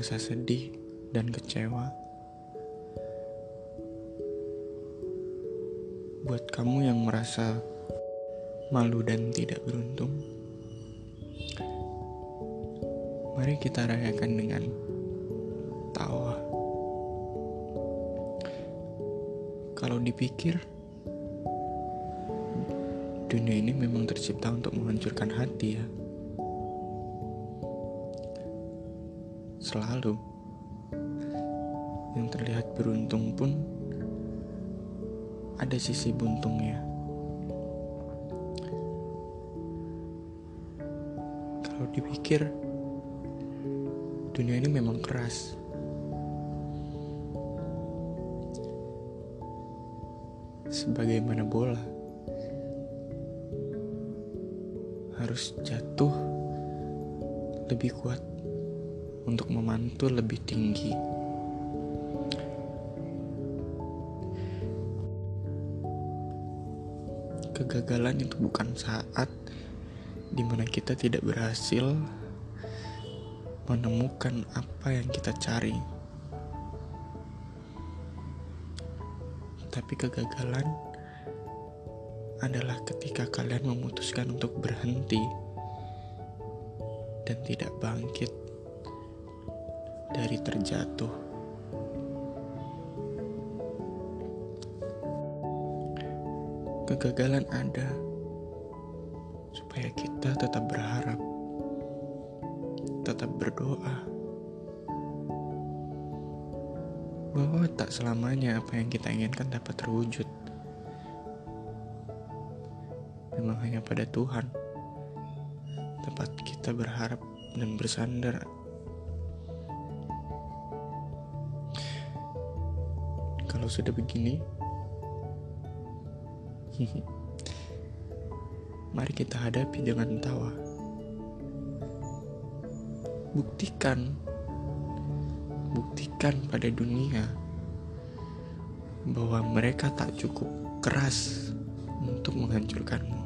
merasa sedih dan kecewa. Buat kamu yang merasa malu dan tidak beruntung, mari kita rayakan dengan tawa. Kalau dipikir, dunia ini memang tercipta untuk menghancurkan hati ya. Selalu yang terlihat beruntung pun ada sisi buntungnya. Kalau dipikir, dunia ini memang keras. Sebagaimana bola harus jatuh lebih kuat untuk memantul lebih tinggi. Kegagalan itu bukan saat di mana kita tidak berhasil menemukan apa yang kita cari, tapi kegagalan adalah ketika kalian memutuskan untuk berhenti dan tidak bangkit dari terjatuh. Kegagalan ada supaya kita tetap berharap, tetap berdoa bahwa tak selamanya apa yang kita inginkan dapat terwujud. Memang hanya pada Tuhan tempat kita berharap dan bersandar Kalau sudah begini, mari kita hadapi dengan tawa. Buktikan, buktikan pada dunia bahwa mereka tak cukup keras untuk menghancurkanmu.